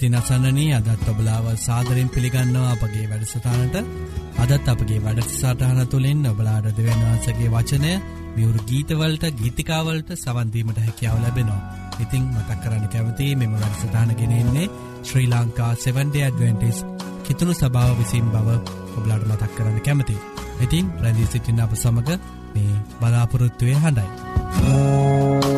ඉතින් අසන්නනී අදත් ඔබලාව සාදරෙන් පිළිගන්නවා අපගේ වැඩසටානට අදත් අපගේ වැඩසටහන තුළින් ඔබලාට දෙවන් වහන්සගේ වචනය මියවරු ගීතවලට ගීතිකාවලට සවන්දීමට හැකියාව ලැබෙනවා. ඉතිං මතක් කරන්න කැවති මෙම වැඩසටානගෙනෙන්නේ ශ්‍රී ලංකා 7ඩ කිතුුණු සභාව විසින් බව ඔබලාට මතක් කරන්න කැමති. ඉතින් ප්‍රැදිී සිටින්න අප සමඟ මේ බලාපොරොත්තුවය හඬයි. අතදිනේ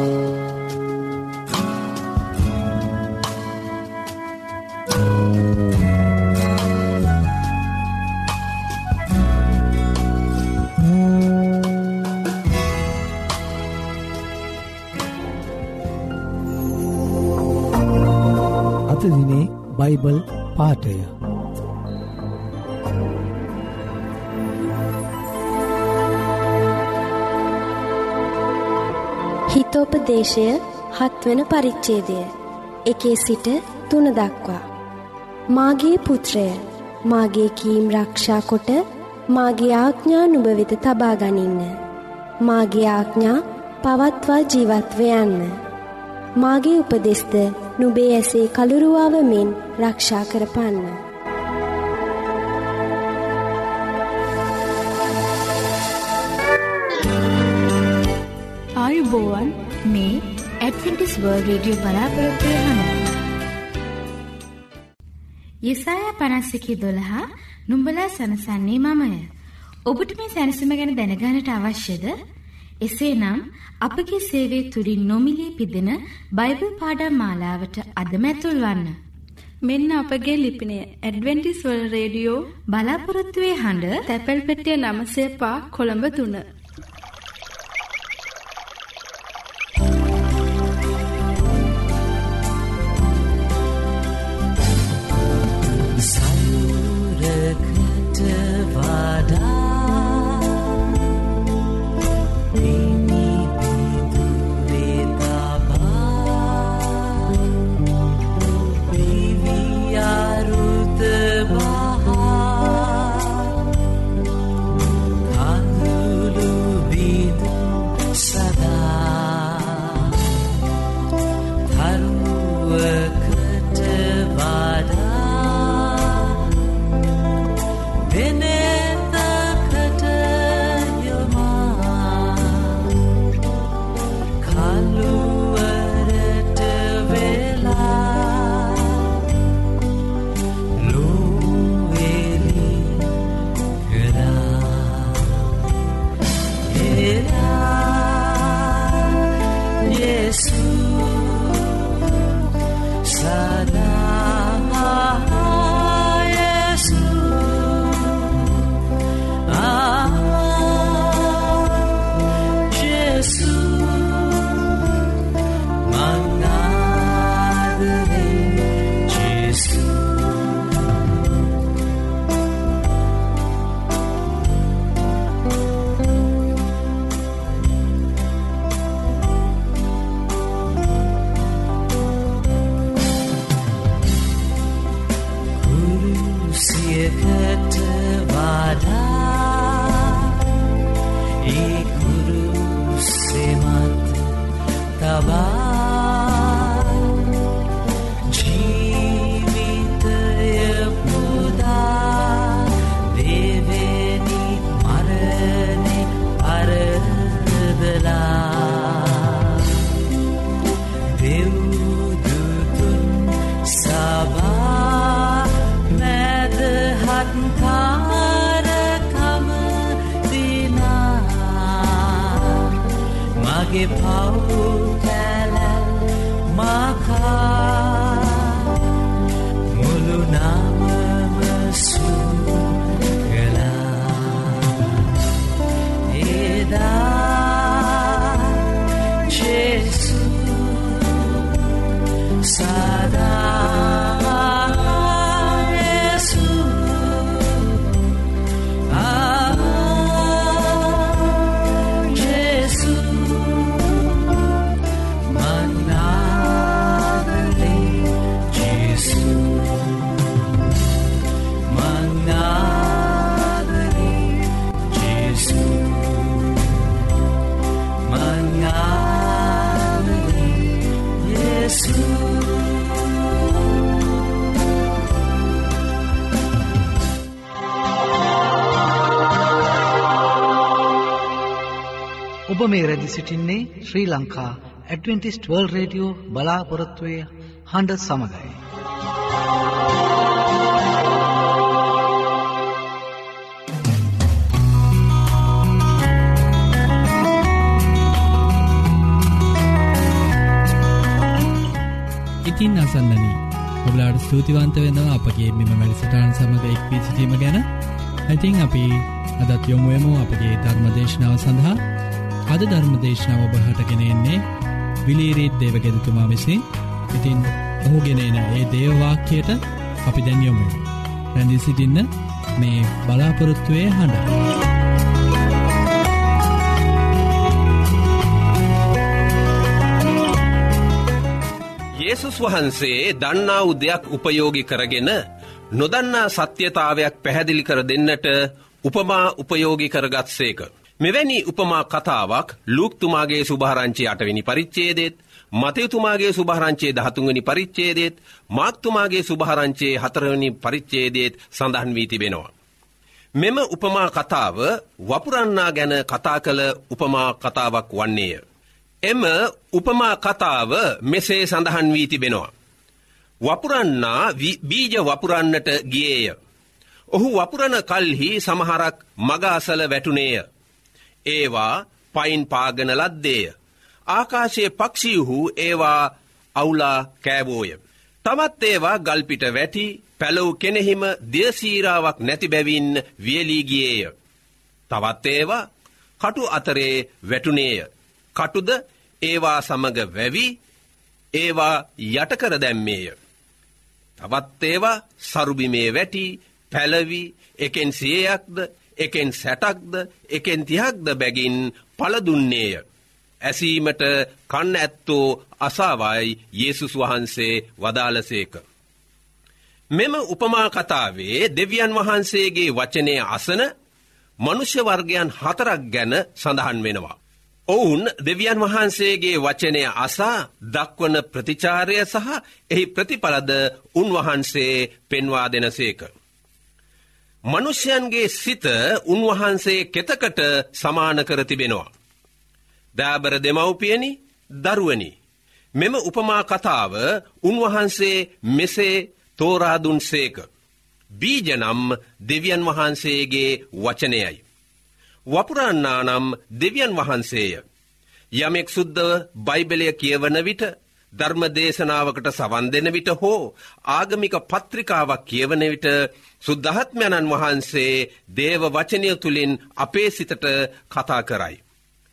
පාටය හිතෝපදේශය හත්වන පරිච්ඡේදය. එකේ සිට තුන දක්වා. මාගේ පුත්‍රය මාගේ කීම් රක්ෂා කොට මාගේ ආඥා නුඹ වෙත තබා ගනින්න. මාගේ ආඥා පවත්වා ජීවත්ව යන්න. මාගේ උපදෙස්ද නුඹේ ඇසේ කළුරුවාව මෙන් රක්ෂා කරපන්න ආයුබෝවන් මේ ඇඩවෙන්ටිස් වර්ල් රේඩියෝ බලාපොරොත්වය හඬ යෙසාය පනස්සිකි දොළහා නුම්ඹලා සනසන්නේ මමය. ඔබට මේ සැනසුම ගැන දැනගානට අවශ්‍යද? එසේ නම් අපගේ සේවය තුළින් නොමිලේ පිදෙන බයිබල් පාඩම් මාලාවට අදමැතුල් වන්න. මෙන්න අපගේ ලිපිනය ඇඩවෙන්ටිස් වල් රේඩියෝ බලාපොරොත්තුවේ හඬ තැපැල් පෙටිය නමසේපා කොළඹ තුන්න. ඔබ මේ රැදි සිටින්නේ Sri Lanka Adventist World Radio බලාපොරොත්තුවය හඬ සමඟයි. ඉතින් අසන්නනී ඔබලාට ස්තුතිවන්ත වෙනවා අපගේ මෙම වැඩසටාන් සමඟ එක්වී සිටීම ගැන ඇතින් අපි අදත් යොමුුවමු අපගේ ධර්මදේශනාව සඳහා අද ධර්මදේශනාව ඔබහටගෙනෙන්නේ විලීරීත් දේවගෙදතුමා විසින් ඉතින් ඔහුගෙනන ඒ දේවවාක්‍යයට අපි දැන් යොමු රැඳී සිටින්න මේ බලාපොරොත්තුවය හඬ. යේසුස් වහන්සේ දන්නා වූ දෙයක් උපයෝගි කරගෙන නොදන්නා සත්‍යතාවයක් පැහැදිලි කර දෙන්නට උපමා උපයෝගි කරගත්සේක. මෙවැනි උපමා කතාවක් ලූක්තුමාගේ සුභාරංචි අටවෙනි පරිච්චේදෙත් මතයුතුමාගේ සුභාරංචේ දහතුන්වනි පරිච්චේදෙත් මාක්තුමාගේ සුභාරංචේ හතරවනි පරිච්චේදේත් සඳහන් වී තිබෙනවා. මෙම උපමා කතාව වපුරන්නා ගැන කතා කළ උපමා කතාවක් වන්නේය. එම උපමා කතාව මෙසේ සඳහන් වී තිබෙනවා. වපුරන්නා බීජ වපුරන්නට ගියේය. ඔහු වපුරණ කල්හි සමහරක් මගාසල වැටුනේය. ඒවා පයින් පාගන ලද්දේය. ආකාශයේ පක්ෂීහු ඒවා අවුලා කෑවෝය. තවත් ඒවා ගල්පිට වැටි පැලව් කෙනෙහිම දේශීරාවක් නැති බැවින් වියලීගියේය. තවත් ඒවා කටු අතරේ වැටුනේය. කටුද ඒවා සමග වැවි ඒවා යටකර දැම්මේය. තවත් ඒවා සරුබිමේ වැටි පැලවි එකෙන් සියයක්ද එකෙන් සැටක්ද එකෙන් තිහක්ද බැගින් පලදුන්නේය. ඇසීමට කන්න ඇත්තෝ අසාවායි යේසුස් වහන්සේ වදාලසේක. මෙම උපමා කතාවේ දෙවියන් වහන්සේගේ වචනය අසන මනුෂ්‍ය වර්ගයන් හතරක් ගැන සඳහන් වෙනවා. ඔවුන් දෙවියන් වහන්සේගේ වචනය අසා දක්වන ප්‍රතිචාරය සහ එහි ප්‍රතිඵලද උන්වහන්සේ පෙන්වා දෙනසේක. මනුෂ්‍යයන්ගේ සිත උන්වහන්සේ කෙතකට සමාන කර තිබෙනවා. දෑබර දෙමව්පියනි දරුවනි. මෙම උපමා කතාව උන්වහන්සේ මෙසේ තෝරාදුන් සේක. බීජනම් දෙවියන් වහන්සේගේ වචනයයි. වපුරන්නා නම් දෙවියන් වහන්සේය. යමෙක් සුද්දව බයිබලය කියවන විට ධර්ම දේශනාවකට සවන් දෙන විට හෝ ආගමික පත්‍රිකාවක් කියවන විට සුද්ධහත්මයණන් වහන්සේ දේව වචනය තුළින් අපේ සිතට කතා කරයි.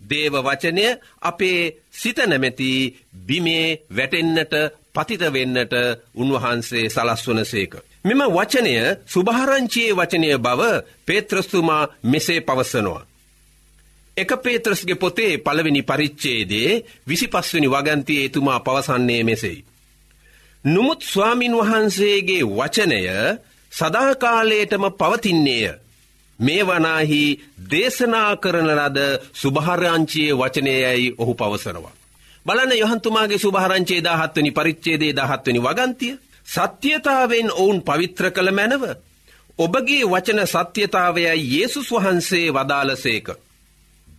දේව වචනය අපේ සිත නැමැති බිමේ වැටෙන්න්නට පතිත වෙන්නට උන්වහන්සේ සලස්වන සේක. මෙම වචනය සුභාරංචියයේ වචනය බව පේත්‍රස්තුමා මෙසේ පවසනවා. එක පේත්‍රස්ගේ පොතේ පළවෙනි පරිච්චේදේ විසි පස්වනි වගන්තිය එතුමා පවසන්නේ මෙසෙයි. නොමුත් ස්වාමින් වහන්සේගේ වචනය සදාකාලයටම පවතින්නේය. මේ වනාහි දේශනා කරන ලද සුභාරංචියයේ වචනයයි ඔහු පවසනවා. බලන යොහන්තුමාගේ සුභාරංචේ දාහත්වනි පරිච්චේදේ දහත්වනි වගන්තිය සත්‍යතාවෙන් ඔවුන් පවිත්‍ර කළ මැනව. ඔබගේ වචන සත්‍යතාවයයි යේසුස් වහන්සේ වදාලසේක.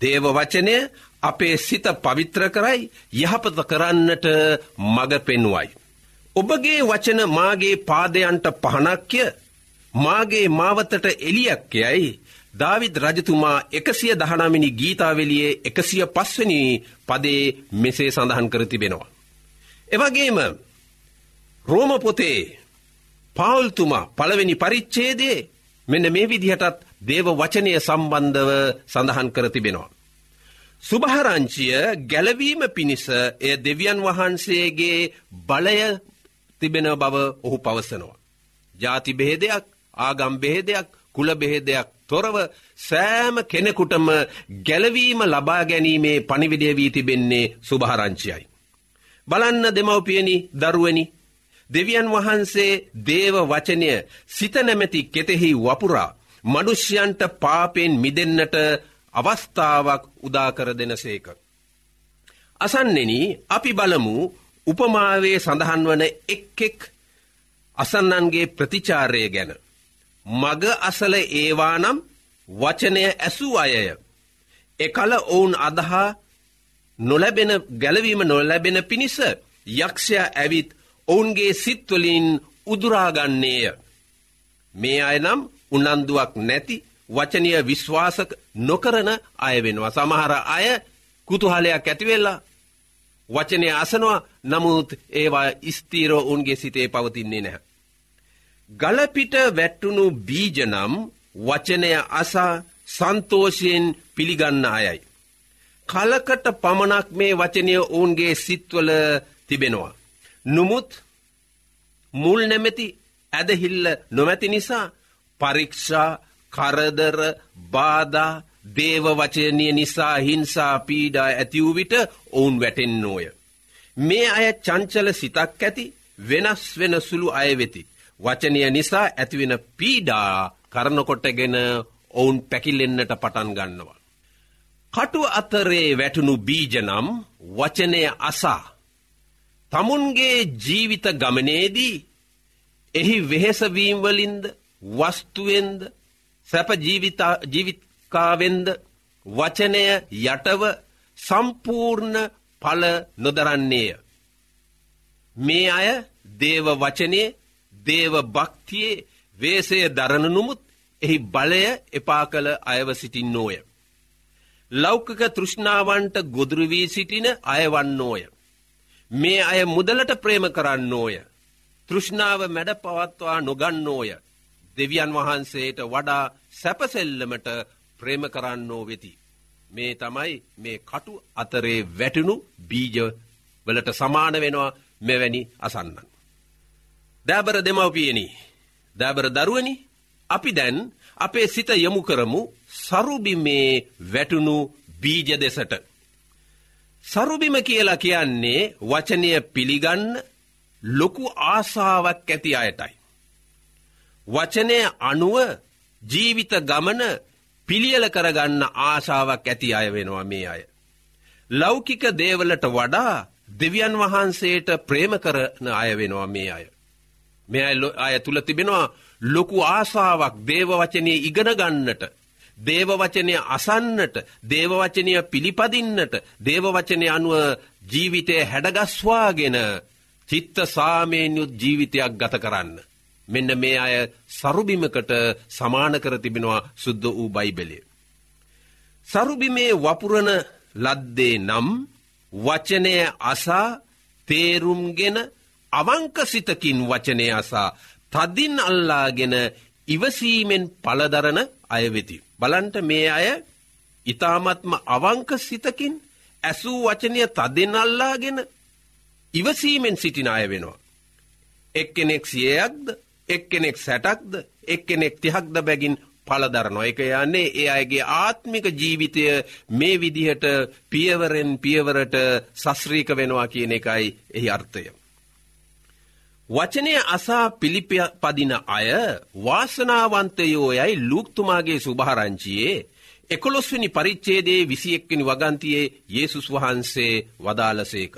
දේව වචනය අපේ සිත පවිත්‍ර කරයි යහපත කරන්නට මඟ පෙන්වයි. ඔබගේ වචන මාගේ පාදයන්ට පහනක්ය මාගේ මාවතට එලියක් යැයි ධවිත් රජතුමා එකසිය දහනමිනි ගීතාවෙලියේ එකසිය පස්වනි පදේ මෙසේ සඳහන් කරතිබෙනවා. එවගේම රෝම පොතේ පාවල්තුමා පළවෙනි පරිච්චේදේ මෙන්න මේ විදිහටත් දේව වචනය සම්බන්ධව සඳහන් කරතිබෙනවා. සුභහරංචිය ගැලවීම පිණිස එය දෙවියන් වහන්සේගේ බලය තිබෙන බව ඔහු පවසනවා. ජාති බෙහෙදයක් ආගම් බෙහෙදයක් කුල බෙහෙදයක් තොරව සෑම කෙනෙකුටම ගැලවීම ලබා ගැනීමේ පනිවිඩය වී තිබෙන්නේ සුභහරංචියයි. බලන්න දෙමවපියනි දරුවනි දෙවියන් වහන්සේ දේව වචනය සිත නැමැති කෙතෙහි වපුරා මනුෂ්‍යයන්ට පාපෙන් මිදෙන්නට අවස්ථාවක් උදාකර දෙනසේක. අසන්නෙන අපි බලමු උපමාවේ සඳහන් වන එක්කෙක් අසන්නන්ගේ ප්‍රතිචාරය ගැන. මග අසල ඒවානම් වචනය ඇසූ අයය. එකල ඔවුන් අදහා නොලැබෙන ගැලවීම නොලැබෙන පිණිස යක්ෂයා ඇවිත් ඔවුන්ගේ සිත්වලින් උදුරාගන්නේය. මේ අය නම් උනන්දුවක් නැති වචනය විශ්වාසක නොකරන අය වෙනවා. සමහර අය කුතුහලයක් ඇතිවෙල්ලා වචනය අසනවා නමුත් ඒවා ස්තීරෝ උන්ගේ සිතේ පවතින්නේ නැහැ. ගලපිට වැට්ටුණු බීජනම් වචනය අසා සන්තෝෂයෙන් පිළිගන්න අයයි. කලකට පමණක් මේ වචනය ඔවුන්ගේ සිත්වල තිබෙනවා. නොමුත් මුල් නැමැති ඇදහිල්ල නොමැති නිසා පරීක්ෂා කරදර බාධා දේව වචනය නිසා හිංසා පීඩා ඇතිවූ විට ඔවුන් වැටෙන් නෝය. මේ අය චංචල සිතක් ඇති වෙනස් වෙන සුළු අය වෙති. වචනය නිසා ඇතිවෙන පීඩා කරනකොටගෙන ඔවුන් පැකිලෙන්න්නට පටන් ගන්නවා. කටු අතරේ වැටුණු බීජනම් වචනය අසා. තමුන්ගේ ජීවිත ගමනේදී එහි වෙහෙසවීම්වලින්ද වස්තුවෙන්ද සැප ජීවිකාවෙන්ද වචනය යටව සම්පූර්ණ පල නොදරන්නේය. මේ අය දේව වචනය දේව භක්තියේ වේසය දරණනුමුත් එහි බලය එපා කළ අයව සිටින් නෝය. ලෞකක තෘෂ්ණාවන්ට ගොදුරුවී සිටින අයවන්නෝය. මේ අය මුදලට ප්‍රේම කරන්නෝය. තෘෂ්ණාව මැඩ පවත්වා නොගන්නෝය. දෙවියන් වහන්සේට වඩා සැපසෙල්ලමට ප්‍රේම කරන්නෝ වෙති. මේ තමයි මේ කටු අතරේ වැටනු බීජ වලට සමාන වෙනවා මෙවැනි අසන්නන්. දෑබර දෙමවපියනි දෑබර දරුවනි අපි දැන් අපේ සිත යොමු කරමු සරුබිමේ වැටුණු බීජ දෙසට. සරුබිම කියලා කියන්නේ වචනය පිළිගන්න ලොකු ආසාාවක් ඇති අයටයි. වචනය අනුව ජීවිත ගමන පිළියල කරගන්න ආශාවක් ඇති අය වෙනවා මේ අය. ලෞකික දේවලට වඩා දෙවියන් වහන්සේට ප්‍රේම කරන අය වෙනවා මේ අය. මේ අය තුළ තිබෙනවා ලොකු ආසාාවක් දේවවචනය ඉගෙනගන්නට. දේවවචනය අසන්නට දේවවචනය පිළිපදින්නට දේවවචනය අනුව ජීවිතය හැඩගස්වාගෙන චිත්ත සාමයෙන් යුත් ජීවිතයක් ගත කරන්න. මෙන්න මේ අය සරුබිමකට සමාන කර තිබෙනවා සුද්ද වූ බයිබලේ. සරුබිමේ වපුරණ ලද්දේ නම් වචනය අසා තේරුම්ගෙන අවංකසිතකින් වචනය අසා තදින් අල්ලාගෙන ඉවසීමෙන් පලදරන අයවෙති. බලන්ට මේ අය ඉතාමත්ම අවංක සිතකින් ඇසූ වචනය තදෙන් අල්ලාගෙන ඉවසීමෙන් සිටින අය වෙනවා. එක්කෙනෙක් සියයක්ද එක්කෙනෙක් සැටක්ද එක්කෙනෙක් තිහක්ද බැගින් පලදරනො එක යන්නේ ඒ අයගේ ආත්මික ජීවිතය මේ විදිහට පියවරෙන් පියවරට සස්්‍රීක වෙනවා කියන එකයි එහි අර්ථය. වචනය අසා පිළිපදින අය වාසනාවන්තයෝ යයි ලූක්තුමාගේ සුභහරංචියයේ එකොළොස්වනි පරිච්චේදේ විසියෙක්වනි වගන්තියේ යේසුස් වහන්සේ වදාලසේක.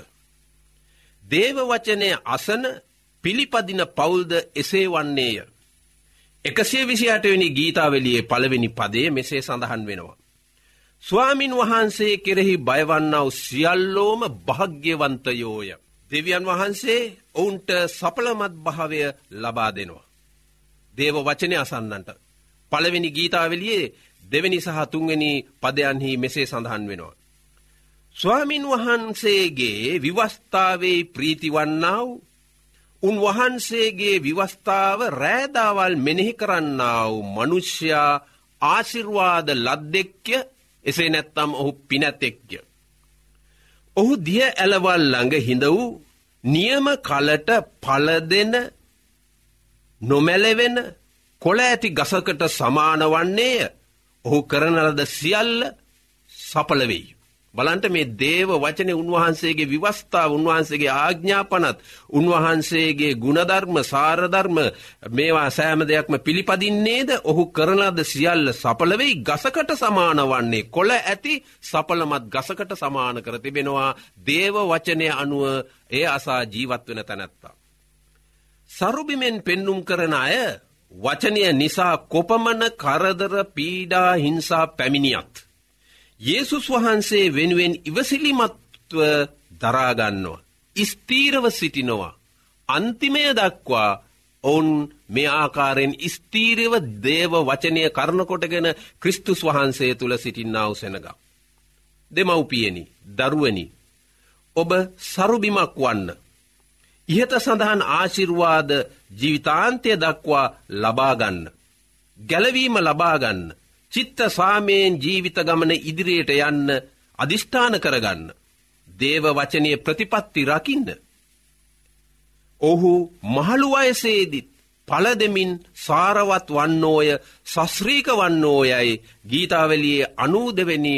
දේව වචනය අසන පිළිපදින පවුල්ද එසේ වන්නේය. එකසේ විසි අටවෙනි ගීතාවලියේ පළවෙනි පදේ මෙසේ සඳහන් වෙනවා. ස්වාමින් වහන්සේ කෙරෙහි බයවන්නාව සියල්ලෝම භාග්‍යවන්තයෝය. දෙවියන් වහන්සේ ඔවුන්ට සපලමත් භාවය ලබා දෙනවා. දේව වචනය අසන්නන්ට. පළවෙනි ගීතාවලියේ දෙවැනි සහ තුන්වැනි පදයන්හි මෙසේ සඳහන් වෙනවා. ස්වාමින් වහන්සේගේ විවස්ථාවේ ප්‍රීතිවන්නාව උන්වහන්සේගේ විවස්ථාව රෑදාවල් මෙනෙහි කරන්නාව මනුෂ්‍යයා ආශිර්වාද ලද්දෙක්්‍ය එසේ නැත්තම් ඔහු පිනැතෙක්්‍ය. ඔහු දිය ඇලවල් ළඟ හිඳ වූ නියම කලට පලදෙන නොමැලෙවෙන කොළ ඇති ගසකට සමාන වන්නේය ඔහු කරනලද සියල්ල සපලවෙයි. බලන්ට මේ දේව වචනය උන්වහන්සේගේ විවස්ථාව උන්වහන්සේගේ ආග්ඥාපනත් උන්වහන්සේගේ ගුණධර්ම සාරධර්ම මේවා සෑම දෙයක්ම පිළිපදින්නේද ඔහු කරනද සියල්ල සපලවෙයි ගසකට සමාන වන්නේ කොළ ඇති සපලමත් ගසකට සමාන කර තිබෙනවා දේව වචනය අනුව ඒ අසා ජීවත් වෙන තැනැත්තා. සරුබිමෙන් පෙන්නුම් කරන අය වචනය නිසා කොපමන කරදර පීඩා හිංසා පැමිණියත්. යේසුස් වහන්සේ වෙනුවෙන් ඉවසිලිමත්ව දරාගන්නවා. ස්තීරව සිටිනවා. අන්තිමය දක්වා ඔවුන් මේ ආකාරයෙන් ස්තීරව දේව වචනය කරනකොටගෙන ක්‍රිස්තුස් වහන්සේ තුළ සිටින්නාව සෙනග. දෙමව්පියනි දරුවනි ඔබ සරුබිමක් වන්න. ඉහත සඳහන් ආශිර්වාද ජීවිතාන්තය දක්වා ලබාගන්න. ගැලවීම ලබාගන්න. චිත්ත සාමයෙන් ජීවිත ගමන ඉදිරියට යන්න අධිෂ්ඨාන කරගන්න. දේව වචනය ප්‍රතිපත්ති රකින්න. ඔහු මහළු අයසේදිත් පල දෙමින් සාරවත් වන්නෝය සස්්‍රීක වන්නෝයයි ගීතාවලියේ අනූදවෙනි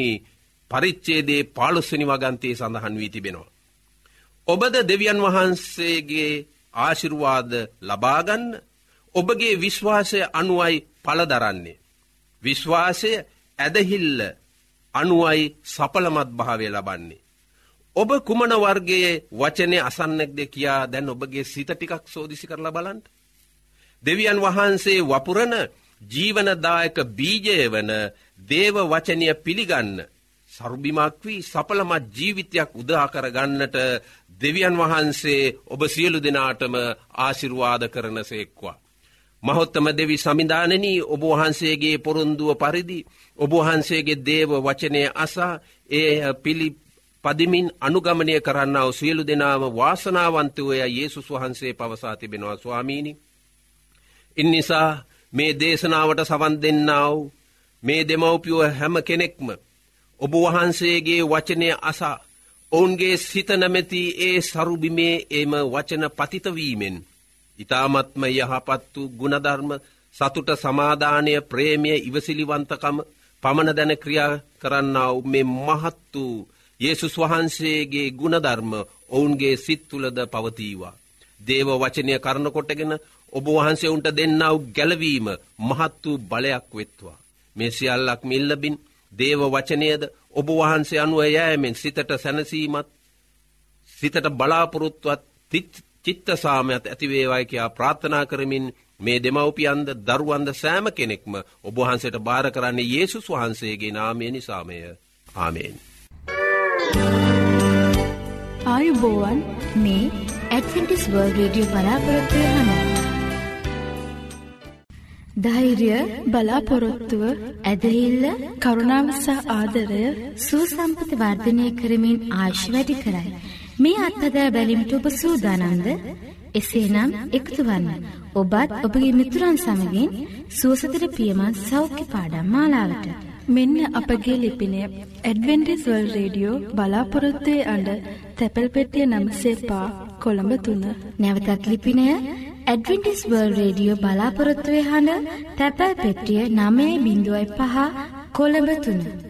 පරිච්චේදේ පාලුස්සනි වගන්තයේ සඳහන් වී තිබෙනවා. ඔබද දෙවියන් වහන්සේගේ ආශිරුවාද ලබාගන්න ඔබගේ විශ්වාසය අනුවයි පලදරන්නේ. විශ්වාසය ඇදහිල්ල අනුවයි සපලමත් භාවය ලබන්නේ. ඔබ කුමන වර්ගයේ වචනය අසන්නෙක්ද කියා දැන් ඔබගේ සිත ටිකක් සෝදිසි කරලා බලන්ට. දෙවියන් වහන්සේ වපුරන ජීවනදායක බීජය වන දේව වචනය පිළිගන්න සරුබිමක් වී සපලමත් ජීවිතයක් උදා කරගන්නට දෙවියන් වහන්සේ ඔබ සියලු දෙනාටම ආශිර්වාද කරන සේක්වා. මහොත්තම දෙවි සමිධානනී ඔබ වහන්සේගේ පොරොන්දුව පරිදි ඔබ වහන්සේගේ දේව වචනය අසා ඒ පිළි පදිමින් අනුගමනය කරන්නාව සියලු දෙනාම වාසනාවන්තවය යේසුස් වහන්සේ පවසා තිබෙනවා ස්වාමීණි. ඉන් නිසා මේ දේශනාවට සවන් දෙන්නාව මේ දෙමව්පියෝ හැම කෙනෙක්ම ඔබ වහන්සේගේ වචනය අසා ඔවුන්ගේ සිතනමැති ඒ සරුබිමේ එම වචන පතිතවීමෙන්. ඉතාමත්ම යහපත් වූ ගුණධර්ම සතුට සමාධානය ප්‍රේමය ඉවසිලිවන්තකම පමණ දැන ක්‍රියා කරන්නාව මේ මහත් වූ යේසුස් වහන්සේගේ ගුණධර්ම ඔවුන්ගේ සිත්තුලද පවතීවා. දේව වචනය කරනකොටගෙන ඔබ වහන්සේ උන්ට දෙන්නාව ගැලවීම මහත් වූ බලයක් වෙත්වා. මේ සියල්ලක් මිල්ලබින් දේව වචනයද ඔබ වහන්සේ අනුව යෑමෙන් සිතට සැනසීමත් සිතට බලාපොරොත්තුවත් චිත්ත සාමයත් ඇතිවේවායි කියයා ප්‍රාථනා කරමින් මේ දෙමවපියන්ද දරුවන්ද සෑම කෙනෙක්ම ඔබහන්සට භාර කරන්නේ යේසුස් වහන්සේගේ නාමය නිසාමය ආමේෙන්. ආයුබෝවන් මේ ඇඩ්වෙන්ටිස් වර්ල් රේඩියෝ බලාපොරොත්වය හන. ධෛර්ය බලාපොරොත්තුව ඇදහිල්ල කරුණාවසහ ආදරය සූසම්පති වර්ධනය කරමින් ආශ් වැඩි කරයි. මේ අත්හදා බැලිමිට ඔබ සූදානන්ද එසේනම් එකතුවන්න ඔබත් ඔබගේ මිතුරන් සමගින් සුවසතර පියමත් සෞඛ්‍ය පාඩම් මාලාවට. මෙන්න අපගේ ලිපිනය ඇඩවෙන්ටිස්වල් රේඩියෝ බලාපොරොත්තුවේ අඩ තැපැල් පෙටිය නම්සේපා කොළඹ තුන්න. නැවතත් ලිපිනය ඇඩවෙන්ටිස්වර්ල් රේඩියෝ බලාපොරොත්තුවේ හඬ තැපැල් පෙටිය නමේ බිඳුවයි පහ කොළඹ තුන්න.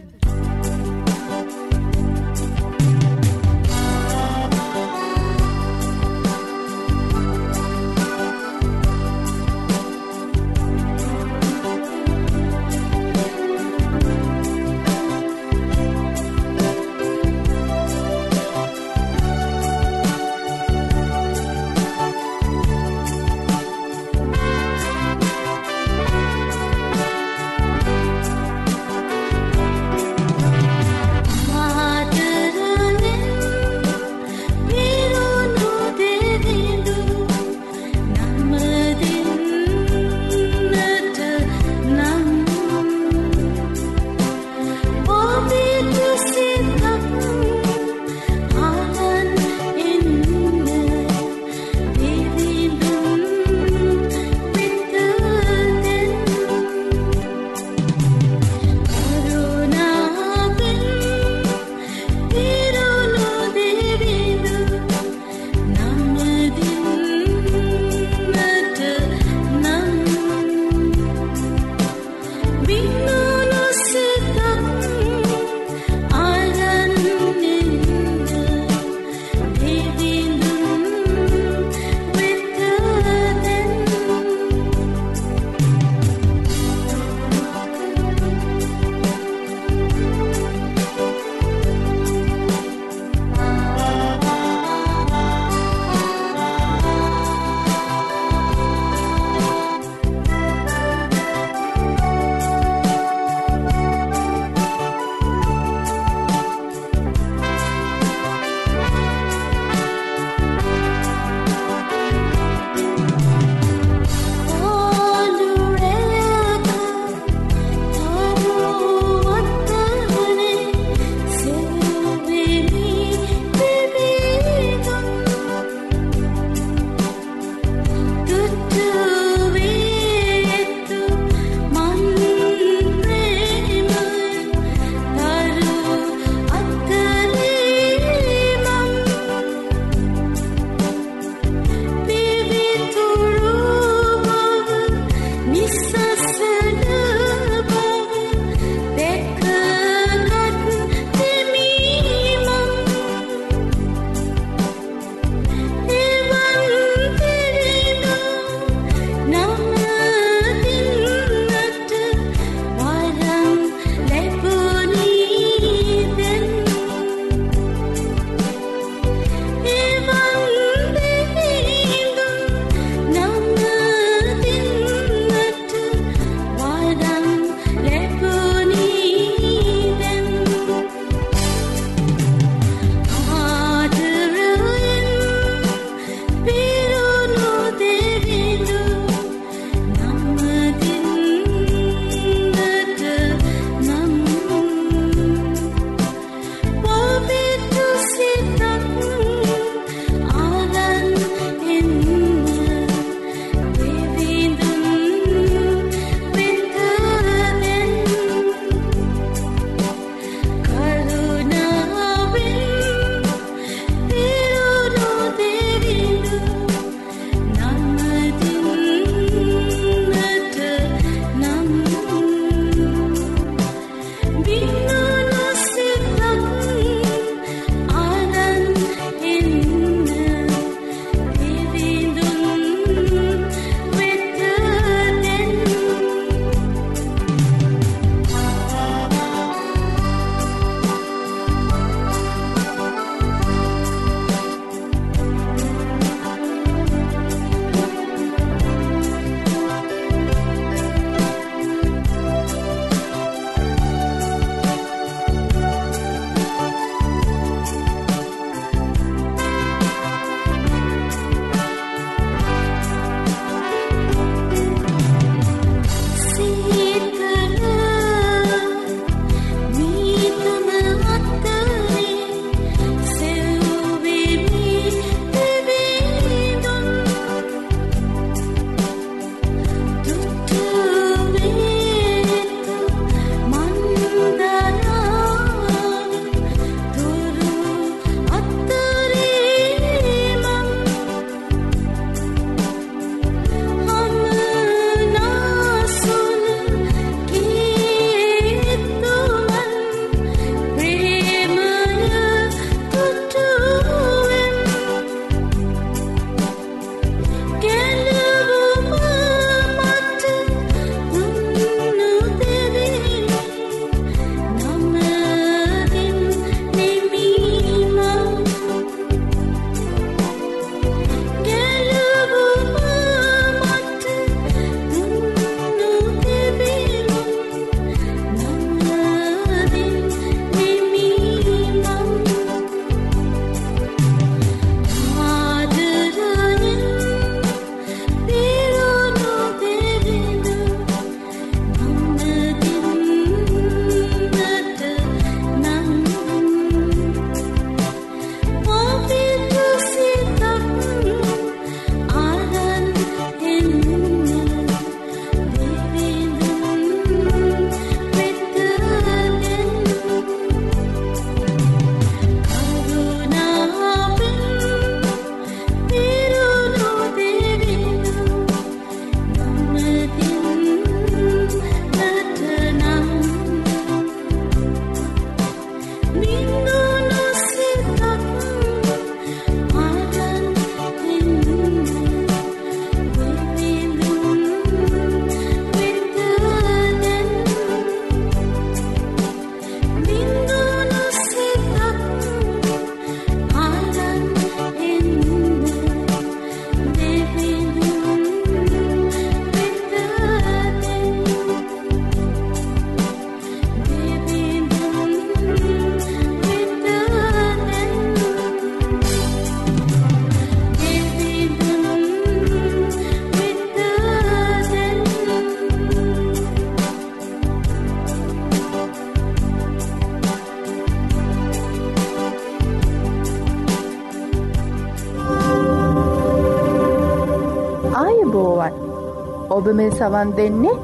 ඔබ මේ සවන් දෙන්නේ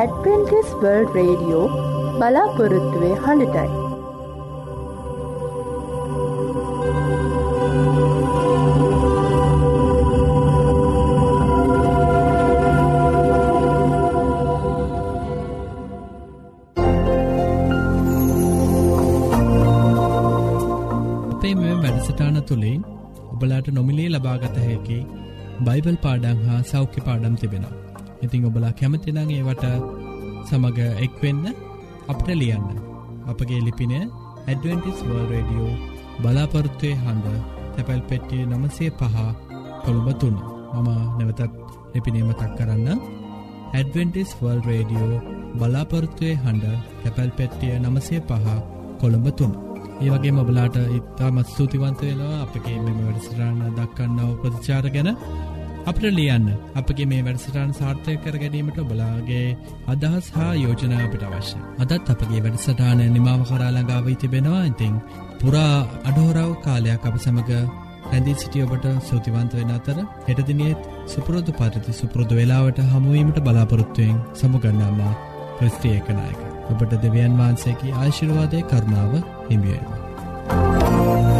ඇඩවෙන්ටිස් වර්ල්ඩ් රේඩියෝ බලාපොරොත්තුවේ හඬටයි. අපේ මෙ වැඩසටාන තුළින් ඔබලාට නොමිලේ ලබාගත හැකි බයිබල් පාඩං හා සෞඛ්‍ය පාඩම් තිබෙනවා. ඉතිං ඔබලා කැමතිනං ඒවට සමඟ එක්වෙන්න අපට ලියන්න. අපගේ ලිපින ඇඩවෙන්ටිස් වර්ල් රඩියෝ බලාපොරත්තුවය හඬ තැපැල් පෙට්ටිය නමසේ පහ කොළඹ තුන්න මම නැවතත් ලිපිනීමතක් කරන්න. ඇඩවෙන්ටිස් වර්ල් රේඩියෝ බලාපොරත්තුවය හඬ තැපැල් පෙට්ටිය නමසේ පහ කොළඹ තුන්න ඒ වගේ මබලාට ඉතාමත් ස්තුතිවන්ත වෙනවා අපගේ මෙම වැඩසටාන දක්කන්නව ප්‍රතිචාර ගැන. අපට ලියන්න අපගේ මේ වැඩසටාන් සාර්ථය කර ගැනීමට ඔබලාගේ අදහස් හා යෝජනා අපට අවශ්‍ය. අදත් අපගේ වැඩසටාන නිමාව කරාළඟාවී තිබෙනවා. ඉතිං පුරා අඩහෝරාව කාලයක් අප සමඟ රැඳී සිටිය ඔබට සූතිවන්ත වෙන අතර හෙටදිනියත් සුපුරෝධ පරිති සුපුරෘධ වෙලාවට හමුවීමට බලාපොරොත්තුවයෙන් සමුගන්නාමා ක්‍රස්ටිය එකනායක ඔබට දෙවියන් වහන්සේකි ආශිරවාදය කරුණාව හිමියේවා.